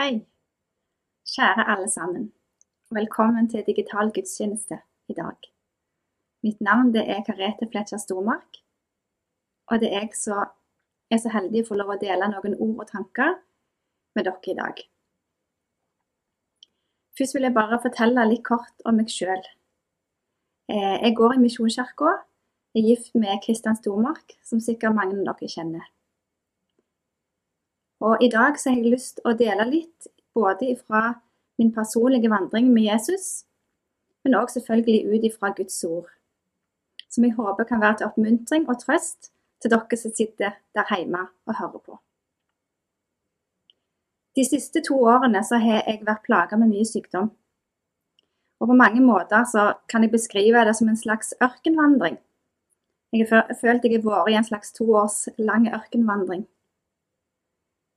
Hei, kjære alle sammen. Velkommen til digital gudstjeneste i dag. Mitt navn er Karete Fletcher Stormark, og det er jeg som er så heldig å få lov å dele noen ord og tanker med dere i dag. Først vil jeg bare fortelle litt kort om meg sjøl. Eh, jeg går i Misjonskirka, er gift med Kristian Stormark, som sikkert mange av dere kjenner. Og I dag så har jeg lyst til å dele litt både fra min personlige vandring med Jesus, men òg selvfølgelig ut ifra Guds ord. Som jeg håper kan være til oppmuntring og trøst til dere som sitter der hjemme og hører på. De siste to årene så har jeg vært plaga med mye sykdom. Og på mange måter så kan jeg beskrive det som en slags ørkenvandring. Jeg har følt jeg har vært i en slags to års lang ørkenvandring.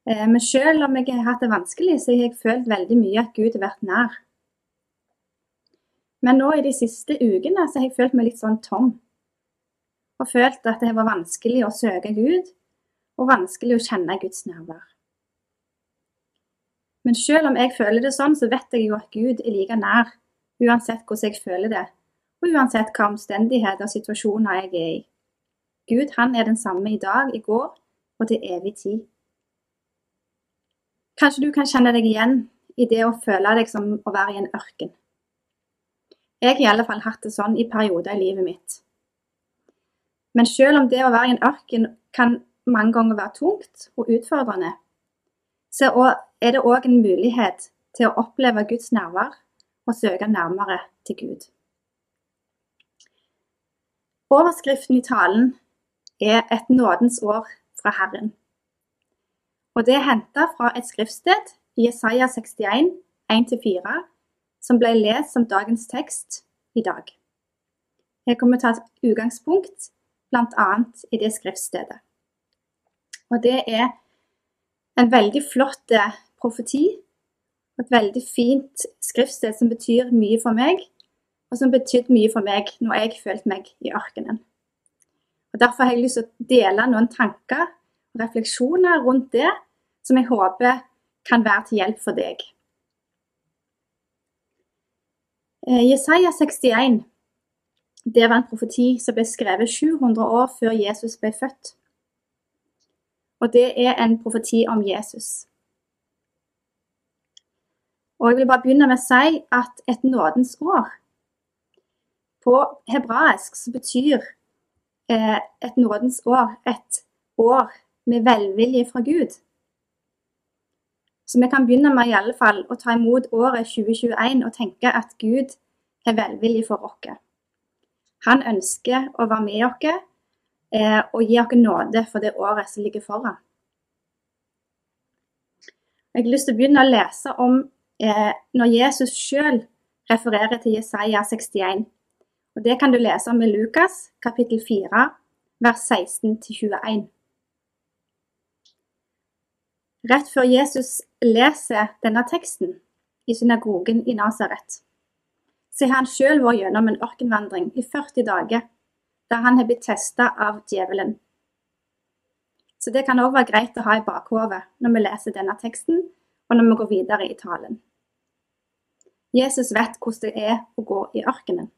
Eh, men selv om jeg har hatt det vanskelig, så har jeg følt veldig mye at Gud har vært nær. Men nå i de siste ukene så har jeg følt meg litt sånn tom. Og følt at det var vanskelig å søke Gud, og vanskelig å kjenne Guds nærvær. Men selv om jeg føler det sånn, så vet jeg jo at Gud er like nær, uansett hvordan jeg føler det, og uansett hva omstendigheter og situasjoner jeg er i. Gud han er den samme i dag, i går og til evig tid. Kanskje du kan kjenne deg igjen i det å føle deg som å være i en ørken. Jeg har i alle fall hatt det sånn i perioder i livet mitt. Men selv om det å være i en ørken kan mange ganger være tungt og utfordrende, så er det òg en mulighet til å oppleve Guds nærvær og søke nærmere til Gud. Overskriften i talen er 'Et nådens år fra Herren'. Og det er henta fra et skriftsted Jesaja 61, 1-4, som ble lest som dagens tekst i dag. Jeg kommer til å ta et utgangspunkt bl.a. i det skriftstedet. Og det er en veldig flott eh, profeti. Et veldig fint skriftsted som betyr mye for meg, og som betydde mye for meg når jeg følte meg i ørkenen. Og Derfor har jeg lyst til å dele noen tanker refleksjoner rundt det som jeg håper kan være til hjelp for deg. Eh, Jesaja 61 det var en profeti som ble skrevet 700 år før Jesus ble født. Og det er en profeti om Jesus. Og Jeg vil bare begynne med å si at et nådens år På hebraisk så betyr eh, et nådens år et år med velvilje fra Gud. Så vi kan begynne med i alle fall å ta imot året 2021 og tenke at Gud er velvilje for oss. Han ønsker å være med oss eh, og gi oss nåde for det året som ligger foran. Jeg har lyst til å begynne å lese om eh, når Jesus sjøl refererer til Jesaja 61. Og Det kan du lese om i Lukas kapittel 4, vers 16-21. Rett før Jesus leser denne teksten i synagogen i Nasaret, så har han sjøl vært gjennom en ørkenvandring i 40 dager, der han har blitt testa av djevelen. Så det kan òg være greit å ha i bakhodet når vi leser denne teksten, og når vi går videre i talen. Jesus vet hvordan det er å gå i ørkenen.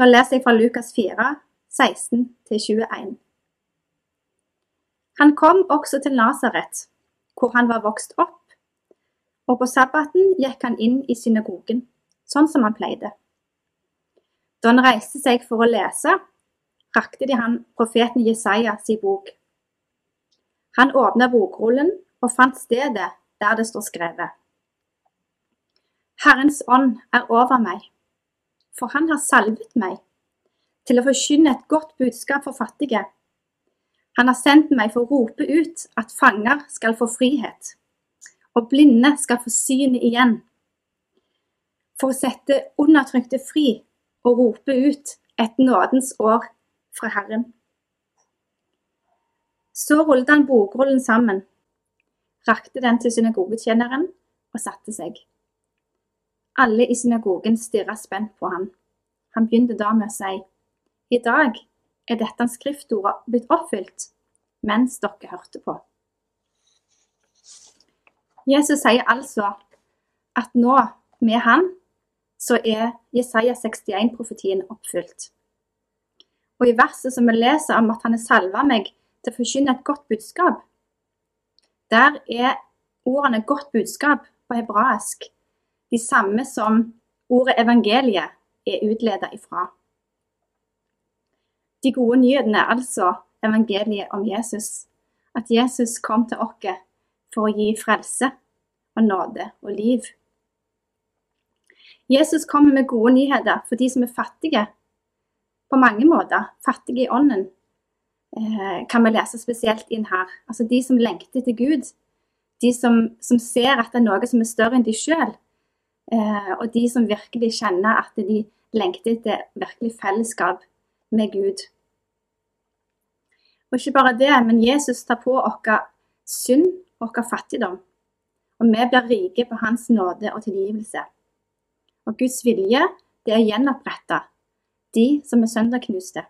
Nå leser jeg fra Lukas 4, 16-21. Han kom også til Nasaret, hvor han var vokst opp, og på sabbaten gikk han inn i synagogen, sånn som han pleide. Da han reiste seg for å lese, rakte de han profeten Jesajas i bok. Han åpna bokrullen og fant stedet der det står skrevet. Herrens ånd er over meg, for han har salvet meg til å forkynne et godt budskap for fattige. Han har sendt meg for å rope ut at fanger skal få frihet, og blinde skal få synet igjen. For å sette undertrykte fri og rope ut et nådens år fra Herren. Så rullet han bokrullen sammen, rakte den til synagogetjeneren og satte seg. Alle i synagogen stirra spent på han. Han begynte da med å si, i dag er dette skriftordet blitt oppfylt mens dere hørte på. Jesus sier altså at nå, med han, så er Jesaja 61-profetien oppfylt. Og i verset som vi leser om at han har salva meg til å forkynne et godt budskap, der er ordene 'godt budskap' på hebraisk de samme som ordet evangeliet er utleda ifra. De gode nyhetene er altså evangeliet om Jesus. At Jesus kom til oss for å gi frelse og nåde og liv. Jesus kommer med gode nyheter for de som er fattige. På mange måter. Fattige i ånden, eh, kan vi lese spesielt inn her. Altså de som lengter til Gud. De som, som ser at det er noe som er større enn de sjøl. Eh, og de som virkelig kjenner at de lengter etter virkelig fellesskap med Gud. Og ikke bare det, men Jesus tar på vår synd og vår fattigdom. Og vi blir rike på Hans nåde og tilgivelse. Og Guds vilje det er å gjenopprette de som er sønderknuste.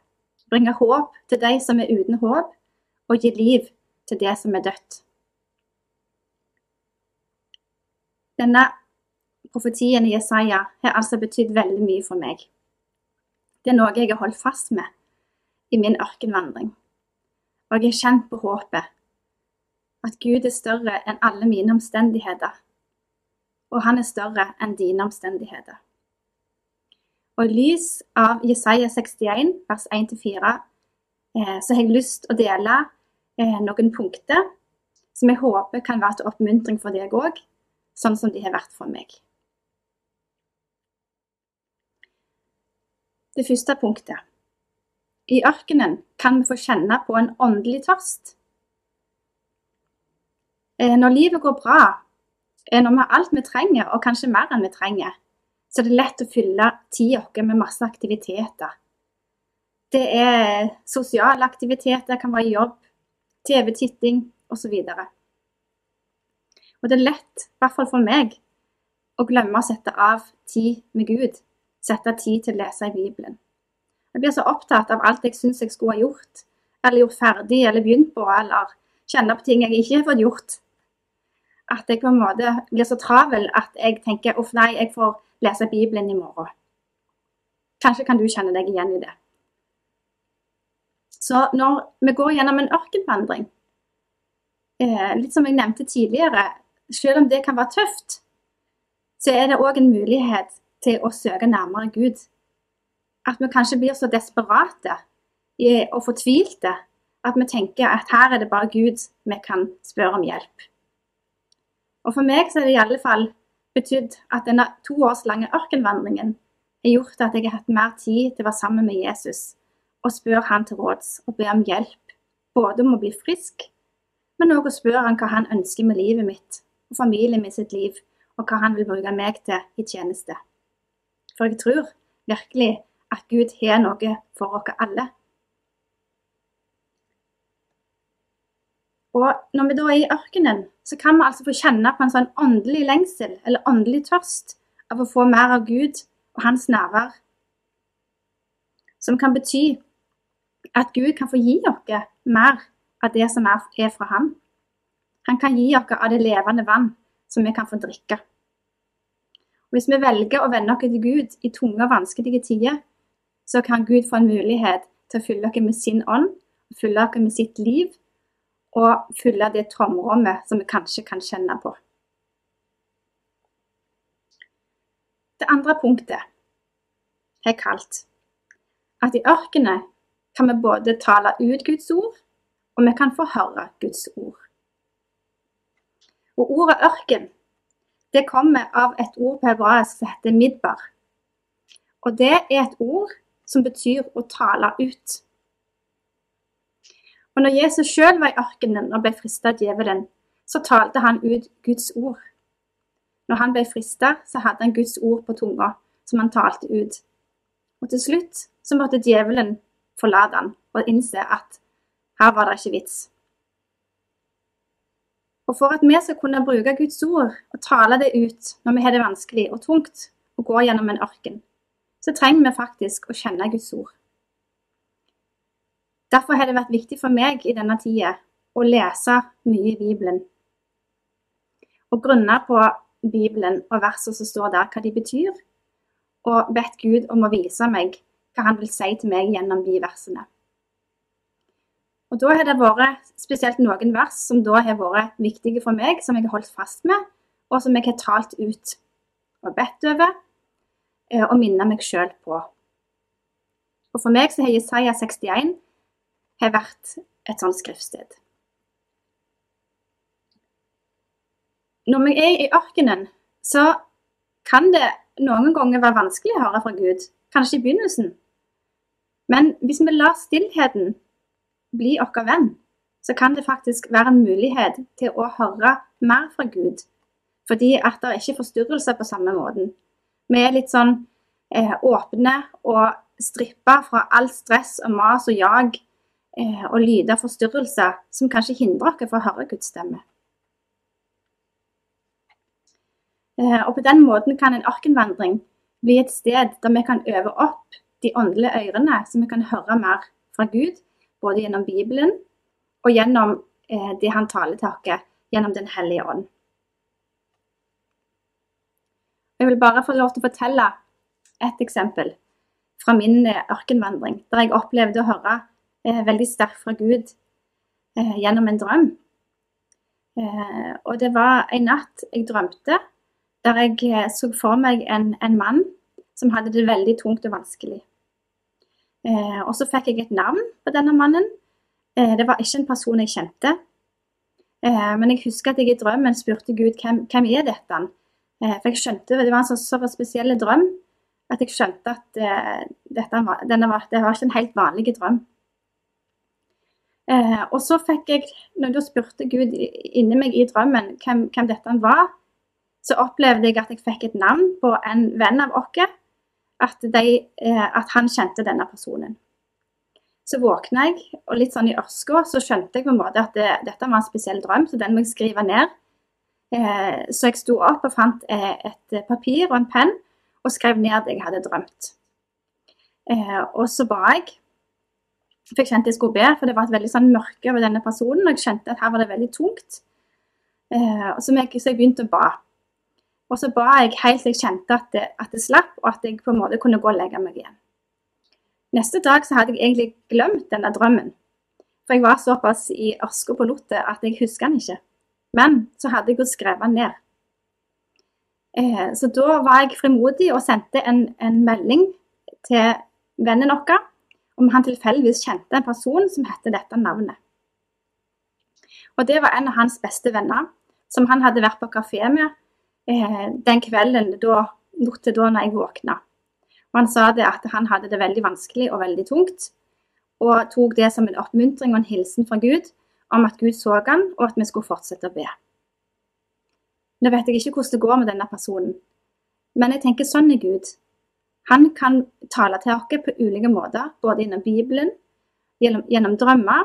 Bringe håp til de som er uten håp, og gi liv til det som er dødt. Denne profetien i Jesaja har altså betydd veldig mye for meg. Det er noe jeg har holdt fast med i min ørkenvandring. Og jeg har kjent på håpet. At Gud er større enn alle mine omstendigheter. Og han er større enn dine omstendigheter. Og i lys av Jesaja 61, vers 1-4, eh, så har jeg lyst til å dele eh, noen punkter som jeg håper kan være til oppmuntring for deg òg, sånn som de har vært for meg. Det første punktet. I ørkenen kan vi få kjenne på en åndelig tørst. Eh, når livet går bra, når vi har alt vi trenger, og kanskje mer enn vi trenger, så er det lett å fylle tida vår med masse aktiviteter. Det er sosiale aktiviteter, det kan være jobb, TV-titting osv. Og, det er lett, i hvert fall for meg, å glemme å sette av tid med Gud. Sette tid til å lese i Bibelen. Jeg blir så opptatt av alt jeg syns jeg skulle ha gjort, eller gjort ferdig, eller begynt på, eller kjenne på ting jeg ikke har fått gjort at jeg på en måte blir så travel at jeg tenker uff nei, jeg får lese Bibelen i morgen. Kanskje kan du kjenne deg igjen i det. Så når vi går gjennom en ørkenvandring, eh, litt som jeg nevnte tidligere, selv om det kan være tøft, så er det òg en mulighet til å søke nærmere Gud. At vi kanskje blir så desperate og fortvilte at vi tenker at her er det bare Gud vi kan spørre om hjelp. Og for meg så er det i alle fall betydd at denne to års lange ørkenvandringen har gjort at jeg har hatt mer tid til å være sammen med Jesus og spørre han til råds og be om hjelp, både om å bli frisk, men òg å spørre han hva han ønsker med livet mitt og familien min sitt liv, og hva han vil bruke meg til i tjeneste. For jeg tror virkelig at Gud har noe for oss alle. Og når vi da er i ørkenen, så kan vi altså få kjenne på en sånn åndelig lengsel eller åndelig tørst av å få mer av Gud og hans nærvær. Som kan bety at Gud kan få gi oss mer av det som er fra Han. Han kan gi oss av det levende vann som vi kan få drikke. Og Hvis vi velger å vende oss til Gud i tunge og vanskelige tider, så kan Gud få en mulighet til å fylle oss med sin ånd, fylle oss med sitt liv og fylle det tomrommet som vi kanskje kan kjenne på. Det andre punktet er kalt at i ørkenen kan vi både tale ut Guds ord, og vi kan få høre Guds ord. Og ordet ørken det kommer av et ord på hebraisk som heter midbar. Og det er et ord som betyr å tale ut. Og når Jesus sjøl var i ørkenen og ble frista av djevelen, så talte han ut Guds ord. Når han ble frista, så hadde han Guds ord på tunga, som han talte ut. Og til slutt så måtte djevelen forlate han og innse at her var det ikke vits. Og for at vi skal kunne bruke Guds ord og tale det ut når vi har det vanskelig og tungt og går gjennom en ørken, så trenger vi faktisk å kjenne Guds ord. Derfor har det vært viktig for meg i denne tida å lese mye i Bibelen. og grunne på Bibelen og versene som står der, hva de betyr, og bedt Gud om å vise meg hva han vil si til meg gjennom de versene. Og Da har det vært spesielt noen vers som da har vært viktige for meg, som jeg har holdt fast med, og som jeg har talt ut og bedt over eh, og minnet meg sjøl på. Og For meg så har Jesaja 61 har vært et sånt skriftsted. Når vi er i ørkenen, så kan det noen ganger være vanskelig å høre fra Gud. Kanskje i begynnelsen. Men hvis vi lar stillheten bli vår venn, så kan det faktisk være en mulighet til å høre mer fra Gud. Fordi at det er ikke forstyrrelser på samme måten. Vi er litt sånn eh, åpne og strippa fra all stress og mas og jag eh, og lyder og forstyrrelser som kanskje hindrer oss fra å høre Guds stemme. Eh, og på den måten kan en ørkenvandring bli et sted der vi kan øve opp de åndelige ørene, så vi kan høre mer fra Gud både gjennom Bibelen og gjennom eh, det han taler til oss gjennom Den hellige ånd. Jeg vil bare få lov til å fortelle et eksempel fra min eh, ørkenvandring, der jeg opplevde å høre eh, veldig sterkt fra Gud eh, gjennom en drøm. Eh, og det var en natt jeg drømte der jeg eh, så for meg en, en mann som hadde det veldig tungt og vanskelig. Eh, og så fikk jeg et navn på denne mannen. Eh, det var ikke en person jeg kjente. Eh, men jeg husker at jeg i drømmen spurte Gud hvem, hvem er dette? Eh, for jeg skjønte, Det var en så, så spesiell drøm at jeg skjønte at eh, dette var, var, det var ikke en helt vanlig drøm. Eh, og så fikk jeg, når jeg spurte Gud inni meg i drømmen hvem, hvem dette var, så opplevde jeg at jeg fikk et navn på en venn av oss at, de, eh, at han kjente denne personen. Så våkna jeg, og litt sånn i ørska så skjønte jeg på en måte at det, dette var en spesiell drøm, så den må jeg skrive ned. Eh, så jeg sto opp og fant eh, et papir og en penn og skrev ned det jeg hadde drømt. og så ba jeg. For jeg kjente jeg skulle be, for det var et veldig sånn mørke over denne personen. Og jeg kjente at her var det veldig tungt. så, jeg, begynte å ba. Og så ba jeg helt til jeg kjente at det, at det, slapp, og at jeg på en måte kunne gå og legge meg igjen. Neste dag så hadde jeg egentlig glemt denne drømmen. For jeg var såpass i ørska på lottet at jeg husker den ikke. Men så hadde jeg jo skrevet den ned. Eh, så da var jeg frimodig og sendte en, en melding til vennen vår om han tilfeldigvis kjente en person som hette dette navnet. Og det var en av hans beste venner, som han hadde vært på kafé med eh, den kvelden da, natt da når jeg våkna. Og han sa det at han hadde det veldig vanskelig og veldig tungt, og tok det som en oppmuntring og en hilsen fra Gud om at Gud så han, og at vi skulle fortsette å be. Nå vet jeg ikke hvordan det går med denne personen, men jeg tenker sånn er Gud. Han kan tale til oss på ulike måter, både gjennom Bibelen, gjennom, gjennom drømmer,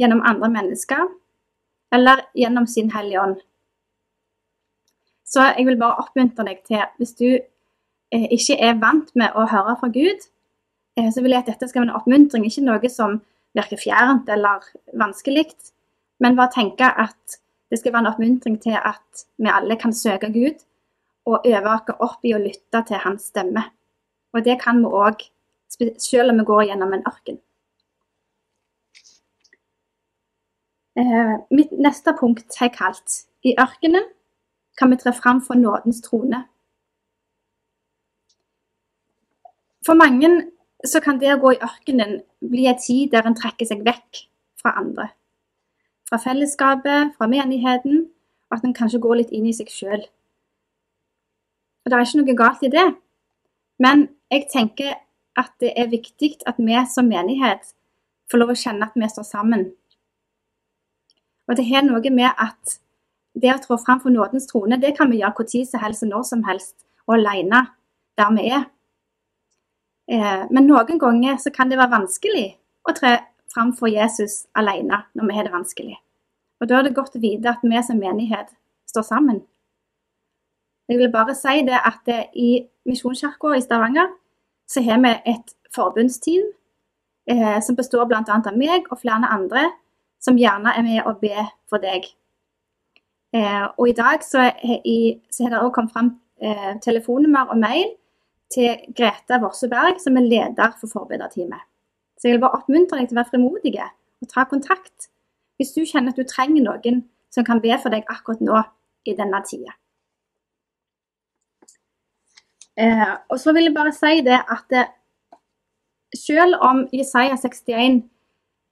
gjennom andre mennesker, eller gjennom sin Hellige Ånd, så jeg vil bare oppmuntre deg til, hvis du eh, ikke er vant med å høre fra Gud, eh, så vil jeg at dette skal være en oppmuntring, ikke noe som virker fjernt eller vanskelig, men bare tenke at det skal være en oppmuntring til at vi alle kan søke Gud og øve oss opp i å lytte til hans stemme. Og det kan vi òg, selv om vi går gjennom en ørken. Eh, mitt neste punkt har jeg kalt 'I ørkenen kan vi tre fram for nådens trone. For mange så kan det å gå i ørkenen bli en tid der en trekker seg vekk fra andre. Fra fellesskapet, fra menigheten, og at en kanskje går litt inn i seg sjøl. Og det er ikke noe galt i det, men jeg tenker at det er viktig at vi som menighet får lov å kjenne at vi står sammen. Og det har noe med at det å trå fram for nådens trone, det kan vi gjøre når som helst og når som helst, og alene der vi er. Eh, men noen ganger så kan det være vanskelig å tre fram for Jesus alene når vi har det vanskelig. Og Da er det godt å vite at vi som menighet står sammen. Jeg vil bare si det at i Misjonskirka i Stavanger så har vi et forbundsteam eh, som består bl.a. av meg og flere andre som gjerne er med og ber for deg Eh, og i dag så, i, så har det også kommet fram eh, telefonnummer og mail til Grete Vorseberg, som er leder for forbederteamet. Så jeg vil bare oppmuntre deg til å være frimodige og ta kontakt hvis du kjenner at du trenger noen som kan be for deg akkurat nå i denne tida. Eh, og så vil jeg bare si det at det, selv om Jesaja 61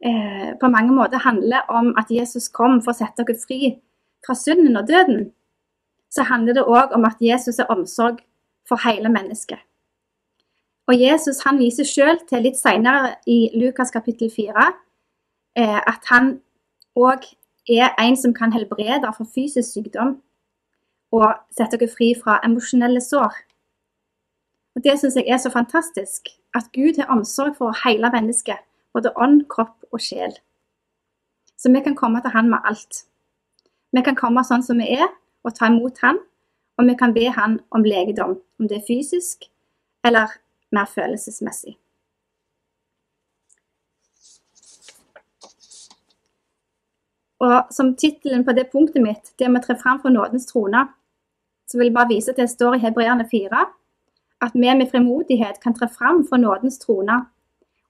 eh, på mange måter handler om at Jesus kom for å sette dere fri fra synden og døden, så handler det òg om at Jesus er omsorg for hele mennesket. Og Jesus han viser selv til litt senere i Lukas kapittel 4 eh, at han òg er en som kan helbrede for fysisk sykdom og sette dere fri fra emosjonelle sår. Og Det syns jeg er så fantastisk, at Gud har omsorg for hele mennesket, både ånd, kropp og sjel. Så vi kan komme til Han med alt. Vi kan komme sånn som vi er, og ta imot Han, og vi kan be Han om legedom, om det er fysisk eller mer følelsesmessig. Og som tittelen på det punktet mitt, det med å tre fram for nådens trone, så vil jeg bare vise til det står i Hebreerne 4, at vi med frimodighet kan tre fram for nådens trone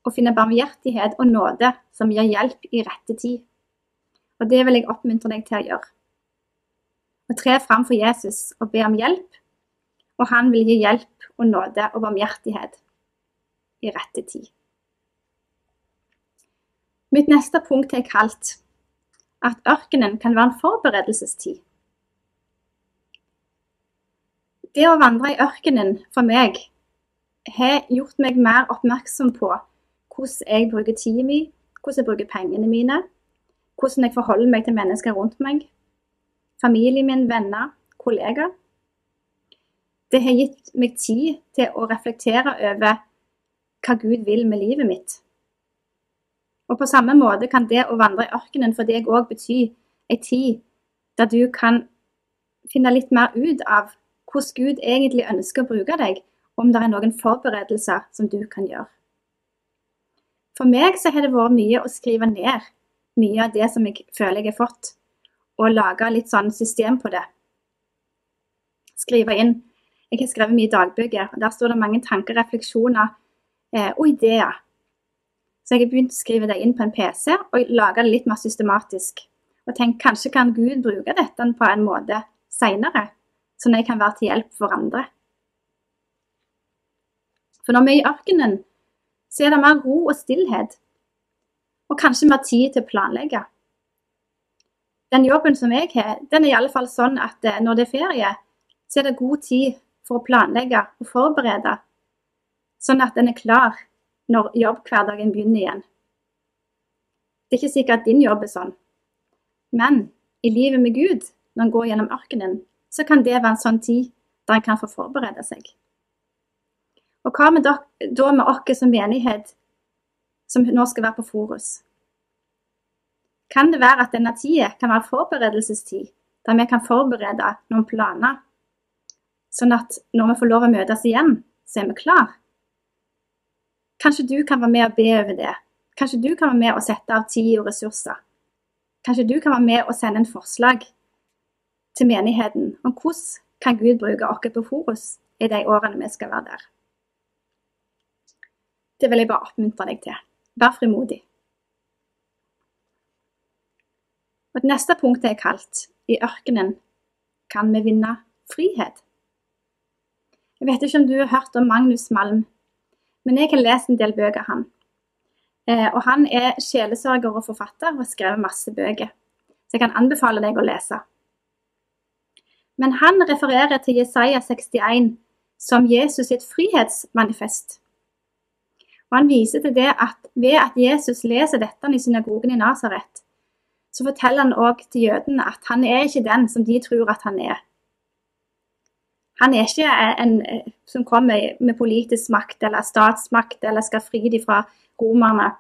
og finne barmhjertighet og nåde som gir hjelp i rette tid. Og det vil jeg oppmuntre deg til å gjøre. Og tre fram for Jesus og be om hjelp, og han vil gi hjelp og nåde og barmhjertighet i rette tid. Mitt neste punkt er kalt at ørkenen kan være en forberedelsestid. Det å vandre i ørkenen for meg har gjort meg mer oppmerksom på hvordan jeg bruker tida mi, hvordan jeg bruker pengene mine, hvordan jeg forholder meg til mennesker rundt meg, familien min, venner, kollegaer. Det har gitt meg tid til å reflektere over hva Gud vil med livet mitt. Og på samme måte kan det å vandre i ørkenen for deg òg bety ei tid der du kan finne litt mer ut av hvordan Gud egentlig ønsker å bruke deg, om det er noen forberedelser som du kan gjøre. For meg så har det vært mye å skrive ned mye av det som jeg føler jeg har fått, og lage litt sånn system på det. Skrive inn. Jeg har skrevet mye dagbøker, der står det mange tanker, refleksjoner eh, og ideer. Så jeg har begynt å skrive det inn på en PC og lage det litt mer systematisk. Og tenk kanskje kan Gud bruke dette på en måte seinere, sånn at jeg kan være til hjelp for andre. For når vi er i ørkenen, så er det mer ro og stillhet. Og kanskje mer tid til å planlegge. Den jobben som jeg har, den er i alle fall sånn at eh, når det er ferie, så er det god tid for å planlegge og forberede, sånn at en er klar når jobbhverdagen begynner igjen. Det er ikke sikkert at din jobb er sånn, men i livet med Gud, når en går gjennom ørkenen, så kan det være en sånn tid der en kan få forberede seg. Og hva med da med oss som menighet, som nå skal være på Forus? Kan det være at denne tida kan være forberedelsestid, der vi kan forberede noen planer, sånn at når vi får lov å møtes igjen, så er vi klar? Kanskje du kan være med og be over det. Kanskje du kan være med og sette av tid og ressurser. Kanskje du kan være med og sende en forslag til menigheten om hvordan kan Gud bruke oss på Forus i de årene vi skal være der. Det vil jeg bare oppmuntre deg til. Vær frimodig. Og det neste punktet er kalt 'I ørkenen kan vi vinne frihet'. Jeg vet ikke om du har hørt om Magnus Malm, men jeg har lest en del bøker han. Eh, og han er sjelesørger og forfatter og har skrevet masse bøker, så jeg kan anbefale deg å lese. Men han refererer til Jesaja 61 som Jesus sitt frihetsmanifest. Og Han viser til det at ved at Jesus leser dette i synagogen i Nasaret, så forteller han òg til jødene at han er ikke den som de tror at han er. Han er ikke en som kommer med politisk makt eller statsmakt eller skal fri dem fra romerne.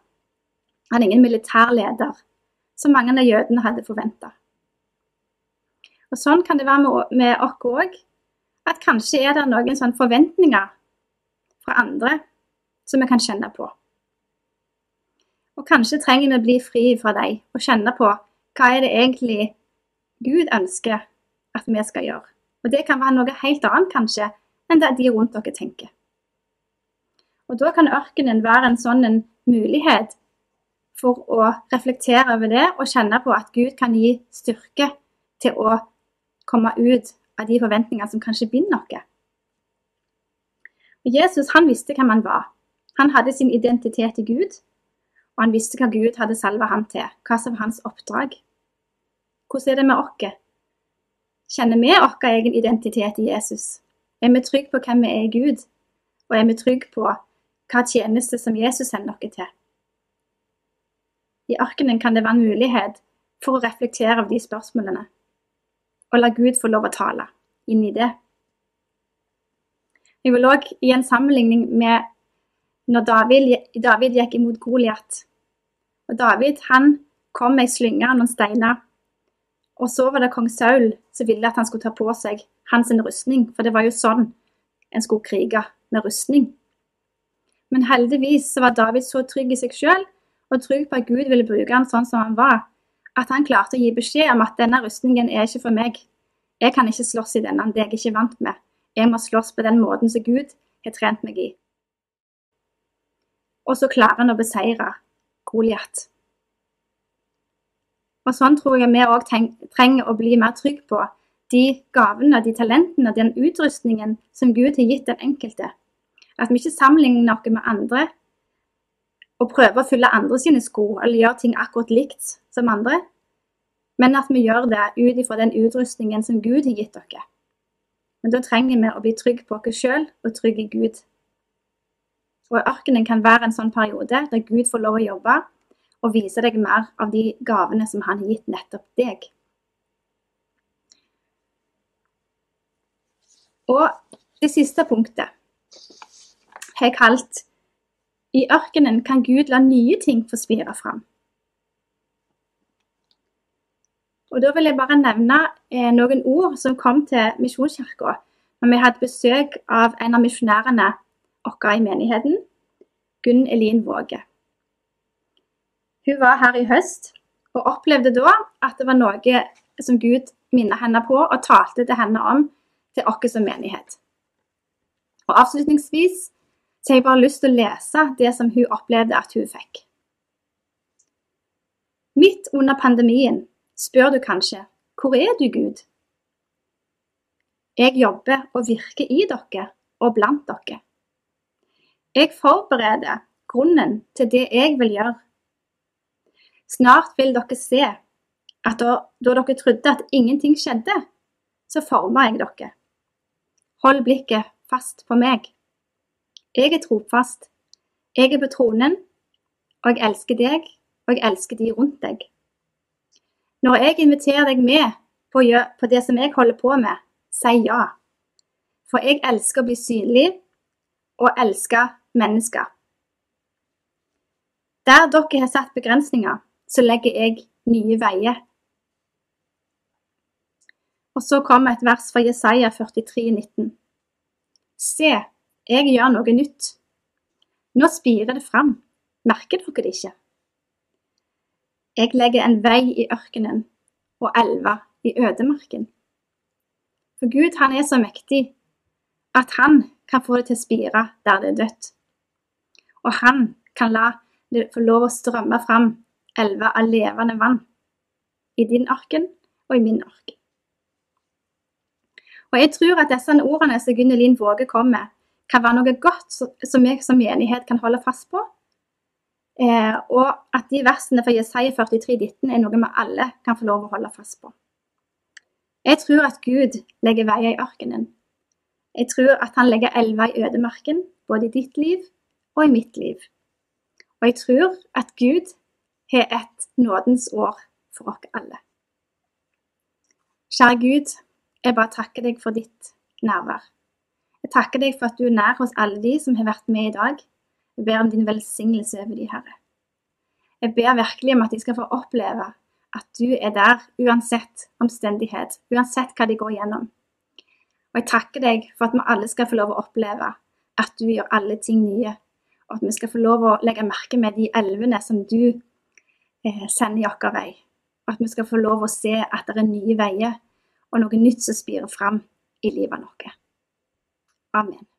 Han er ingen militærleder, som mange av jødene hadde forventa. Og Sånn kan det være med, oss òg. At kanskje er det noen forventninger fra andre som vi kan kjenne på. Og kanskje trenger vi å bli fri fra dem og kjenne på hva er det egentlig Gud ønsker at vi skal gjøre. Og det kan være noe helt annet, kanskje, enn det de rundt dere tenker. Og da kan ørkenen være en sånn en mulighet for å reflektere over det og kjenne på at Gud kan gi styrke til å komme ut av de forventningene som kanskje binder. Og Jesus han visste hvem han var. Han hadde sin identitet i Gud, og han visste hva Gud hadde salva han til, hva som var hans oppdrag. Hvordan er det med oss? Kjenner vi vår egen identitet i Jesus? Er vi trygge på hvem vi er i Gud? Og er vi trygge på hva tjeneste som Jesus sender oss til? I arkenen kan det være en mulighet for å reflektere over de spørsmålene, og la Gud få lov å tale inn i det. Jeg vil òg gi en sammenligning med når David, David gikk imot Goliat. Og David han kom med ei slynge og noen steiner. Og så var det kong Saul som ville at han skulle ta på seg hans rustning, for det var jo sånn en skulle krige, med rustning. Men heldigvis så var David så trygg i seg sjøl og trygg på at Gud ville bruke han sånn som han var, at han klarte å gi beskjed om at denne rustningen er ikke for meg. Jeg kan ikke slåss i denne, det er jeg ikke vant med. Jeg må slåss på den måten som Gud har trent meg i. Og så klarer han å beseire Goliat. Og sånn tror jeg vi òg trenger å bli mer trygge på de gavene, de talentene, den utrustningen som Gud har gitt den enkelte. At vi ikke sammenligner noe med andre, og prøver å fylle andre sine sko eller gjøre ting akkurat likt som andre, men at vi gjør det ut ifra den utrustningen som Gud har gitt dere. Men da trenger vi å bli trygge på oss sjøl og trygge i Gud. Og Ørkenen kan være en sånn periode der Gud får lov å jobbe og vise deg mer av de gavene som han har gitt nettopp deg. Og det siste punktet har jeg kalt i ørkenen kan Gud la nye ting få spire fram. Og Da vil jeg bare nevne eh, noen ord som kom til Misjonskirka når vi hadde besøk av en av misjonærene våre i menigheten, Gunn Elin Våge. Hun var her i høst og opplevde da at det var noe som Gud minnet henne på og talte til henne om til oss som menighet. Og Avslutningsvis så jeg bare lyst til å lese det som hun opplevde at hun fikk. Midt under pandemien spør du kanskje hvor er du, Gud? Jeg jobber og virker i dere og blant dere. Jeg forbereder grunnen til det jeg vil gjøre. Snart vil dere se at da, da dere trodde at ingenting skjedde, så forma jeg dere. Hold blikket fast på meg. Jeg er trofast. Jeg er på tronen, og jeg elsker deg, og jeg elsker de rundt deg. Når jeg inviterer deg med på, på det som jeg holder på med, si ja. For jeg elsker å bli synlig, og elsker mennesker. Der dere har satt begrensninger, så legger jeg nye veier. Og så kommer et vers fra Jesaja 43, 19. Se, jeg gjør noe nytt. Nå spirer det fram. Merker dere det ikke? Jeg legger en vei i ørkenen og elver i ødemarken. For Gud, han er så mektig at han kan få det til å spire der det er dødt. Og han kan la det få lov å strømme fram elver av levende vann i din ørken og i min ørken. Og jeg tror at disse ordene som Gunnelin Våge kom med, kan være noe godt som vi som menighet kan holde fast på. Eh, og at de versene fra Jesaja 43, 19 er noe vi alle kan få lov å holde fast på. Jeg tror at Gud legger veier i ørkenen. Jeg tror at han legger elver i ødemarken, både i ditt liv og i mitt liv. Og jeg tror at Gud har et nådens år for oss alle. Kjære Gud, jeg bare takker deg for ditt nærvær. Jeg takker deg for at du er nær hos alle de som har vært med i dag. Jeg ber om din velsignelse over de, Herre. Jeg ber virkelig om at de skal få oppleve at du er der uansett omstendighet, uansett hva de går gjennom. Og jeg takker deg for at vi alle skal få lov å oppleve at du gjør alle ting nye, og at vi skal få lov å legge merke med de elvene som du eh, sender i vår vei. At vi skal få lov å se at det er nye veier og noe nytt som spirer fram i livet vårt. Amen.